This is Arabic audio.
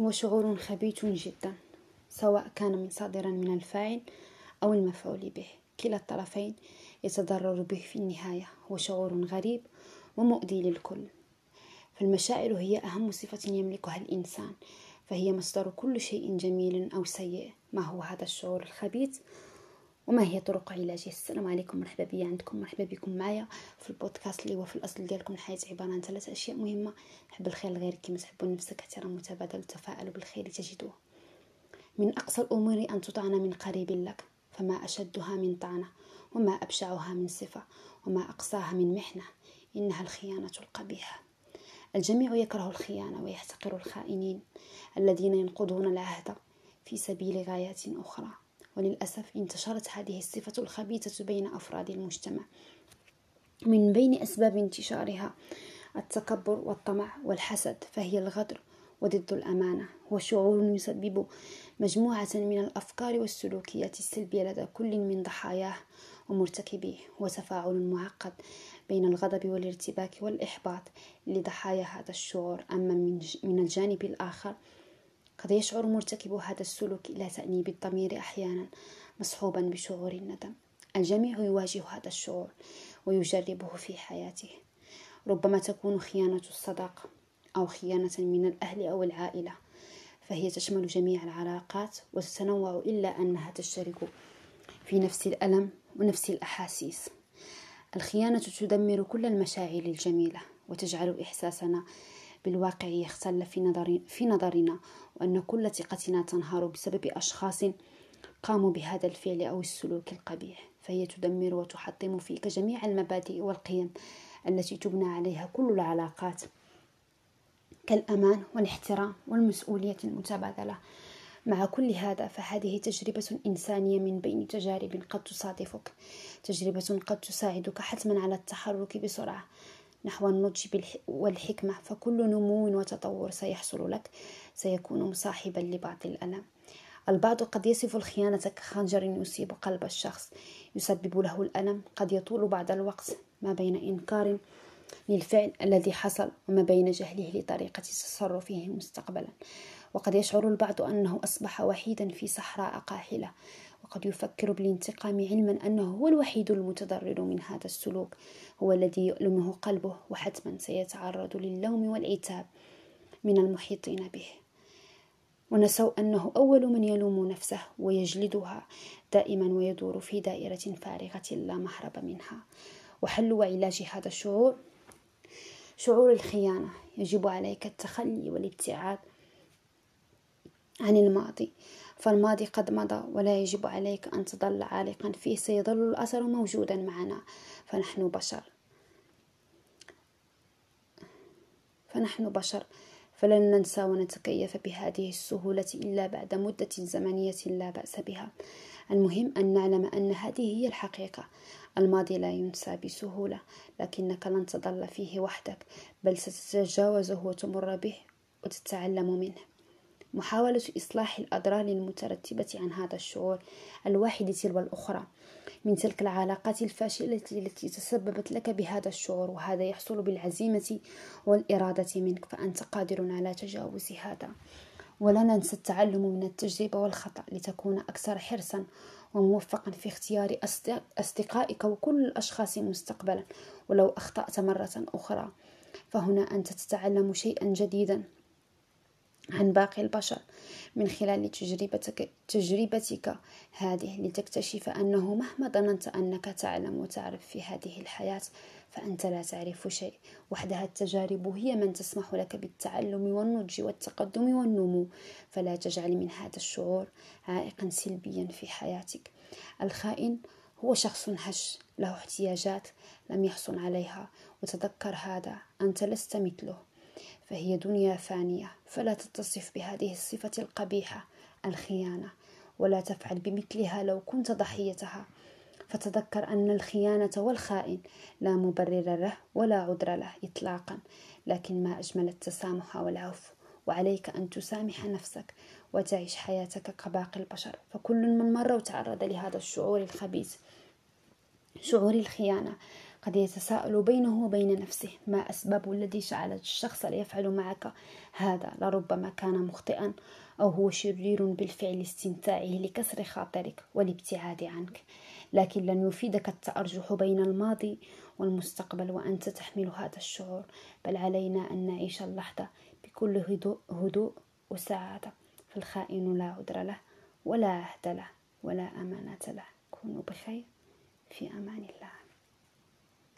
هو شعور خبيث جدا سواء كان من صادرا من الفاعل أو المفعول به. كلا الطرفين يتضرر به في النهاية. هو شعور غريب ومؤذي للكل. فالمشاعر هي أهم صفة يملكها الإنسان فهي مصدر كل شيء جميل أو سيء. ما هو هذا الشعور الخبيث؟ وما هي طرق علاجه السلام عليكم مرحبا بي عندكم مرحبا بكم معايا في البودكاست اللي هو في الأصل ديالكم. الحياة عبارة عن ثلاث أشياء مهمة. حب الخير لغيرك كما تحب نفسك احترام متبادل. وتفاءل بالخير تجدوه من أقصى الأمور أن تطعن من قريب لك فما أشدها من طعنة وما أبشعها من صفة وما أقصاها من محنة. إنها الخيانة القبيحه الجميع يكره الخيانة ويحتقر الخائنين الذين ينقضون العهد في سبيل غايات أخرى. وللأسف انتشرت هذه الصفة الخبيثة بين أفراد المجتمع من بين أسباب انتشارها التكبر والطمع والحسد فهي الغدر وضد الأمانة وشعور يسبب مجموعة من الأفكار والسلوكيات السلبية لدى كل من ضحاياه ومرتكبيه وتفاعل معقد بين الغضب والارتباك والإحباط لضحايا هذا الشعور. أما من الجانب الآخر قد يشعر مرتكب هذا السلوك إلى تأنيب الضمير أحيانا مصحوبا بشعور الندم. الجميع يواجه هذا الشعور ويجربه في حياته. ربما تكون خيانة الصداقة أو خيانة من الأهل أو العائلة فهي تشمل جميع العلاقات وتتنوع إلا أنها تشترك في نفس الألم ونفس الأحاسيس. الخيانة تدمر كل المشاعر الجميلة وتجعل إحساسنا بالواقع يختل في, نظر في نظرنا وأن كل ثقتنا تنهار بسبب أشخاص قاموا بهذا الفعل أو السلوك القبيح. فهي تدمر وتحطم فيك جميع المبادئ والقيم التي تبنى عليها كل العلاقات كالأمان والاحترام والمسؤولية المتبادلة. مع كل هذا فهذه تجربة إنسانية من بين تجارب قد تصادفك تجربة قد تساعدك حتما على التحرك بسرعة. نحو النضج والحكمة فكل نمو وتطور سيحصل لك سيكون مصاحبا لبعض الألم. البعض قد يصف الخيانة كخنجر يصيب قلب الشخص يسبب له الألم. قد يطول بعد الوقت ما بين إنكار للفعل الذي حصل وما بين جهله لطريقة تصرفه مستقبلا. وقد يشعر البعض أنه أصبح وحيدا في صحراء قاحلة. وقد يفكر بالانتقام علما أنه هو الوحيد المتضرر من هذا السلوك هو الذي يؤلمه قلبه وحتما سيتعرض للوم والعتاب من المحيطين به. ونسوا أنه أول من يلوم نفسه ويجلدها دائما ويدور في دائرة فارغة لا محرب منها. وحل وعلاج هذا الشعور شعور الخيانة. يجب عليك التخلي والابتعاد عن الماضي. فالماضي قد مضى ولا يجب عليك أن تظل عالقا فيه سيظل الأثر موجودا معنا. فنحن بشر. فنحن بشر. فلن ننسى ونتكيف بهذه السهولة إلا بعد مدة زمنية لا بأس بها. المهم أن نعلم أن هذه هي الحقيقة. الماضي لا ينسى بسهولة لكنك لن تظل فيه وحدك بل ستتجاوزه وتمر به وتتعلم منه. محاولة إصلاح الأضرار المترتبة عن هذا الشعور الواحدة تلو الأخرى. من تلك العلاقات الفاشلة التي تسببت لك بهذا الشعور وهذا يحصل بالعزيمة والإرادة منك فأنت قادر على تجاوز هذا. ولا ننسى التعلم من التجربة والخطأ لتكون أكثر حرصا وموفقا في اختيار أصدقائك وكل الأشخاص مستقبلا ولو أخطأت مرة أخرى. فهنا أنت تتعلم شيئا جديدا. عن باقي البشر. من خلال تجربتك, تجربتك هذه لتكتشف أنه مهما ظننت أنك تعلم وتعرف في هذه الحياة فأنت لا تعرف شيء. وحدها التجارب هي من تسمح لك بالتعلم والنضج والتقدم والنمو. فلا تجعل من هذا الشعور عائقا سلبيا في حياتك. الخائن هو شخص هش له احتياجات لم يحصل عليها. وتذكر هذا أنت لست مثله. فهي دنيا فانية فلا تتصف بهذه الصفة القبيحة الخيانة. ولا تفعل بمثلها لو كنت ضحيتها. فتذكر أن الخيانة والخائن لا مبرر له ولا عذر له إطلاقا. لكن ما أجمل التسامح والعفو. وعليك أن تسامح نفسك وتعيش حياتك كباقي البشر. فكل من مر وتعرض لهذا الشعور الخبيث شعور الخيانة قد يتساءل بينه وبين نفسه ما أسباب الذي جعل الشخص ليفعل معك هذا؟ لربما كان مخطئا أو هو شرير بالفعل استمتاعه لكسر خاطرك والابتعاد عنك لكن لن يفيدك التأرجح بين الماضي والمستقبل وأنت تحمل هذا الشعور بل علينا أن نعيش اللحظة بكل هدوء, هدوء وسعادة فالخائن لا عذر له ولا عهد له ولا أمانة له كونوا بخير في أمان الله.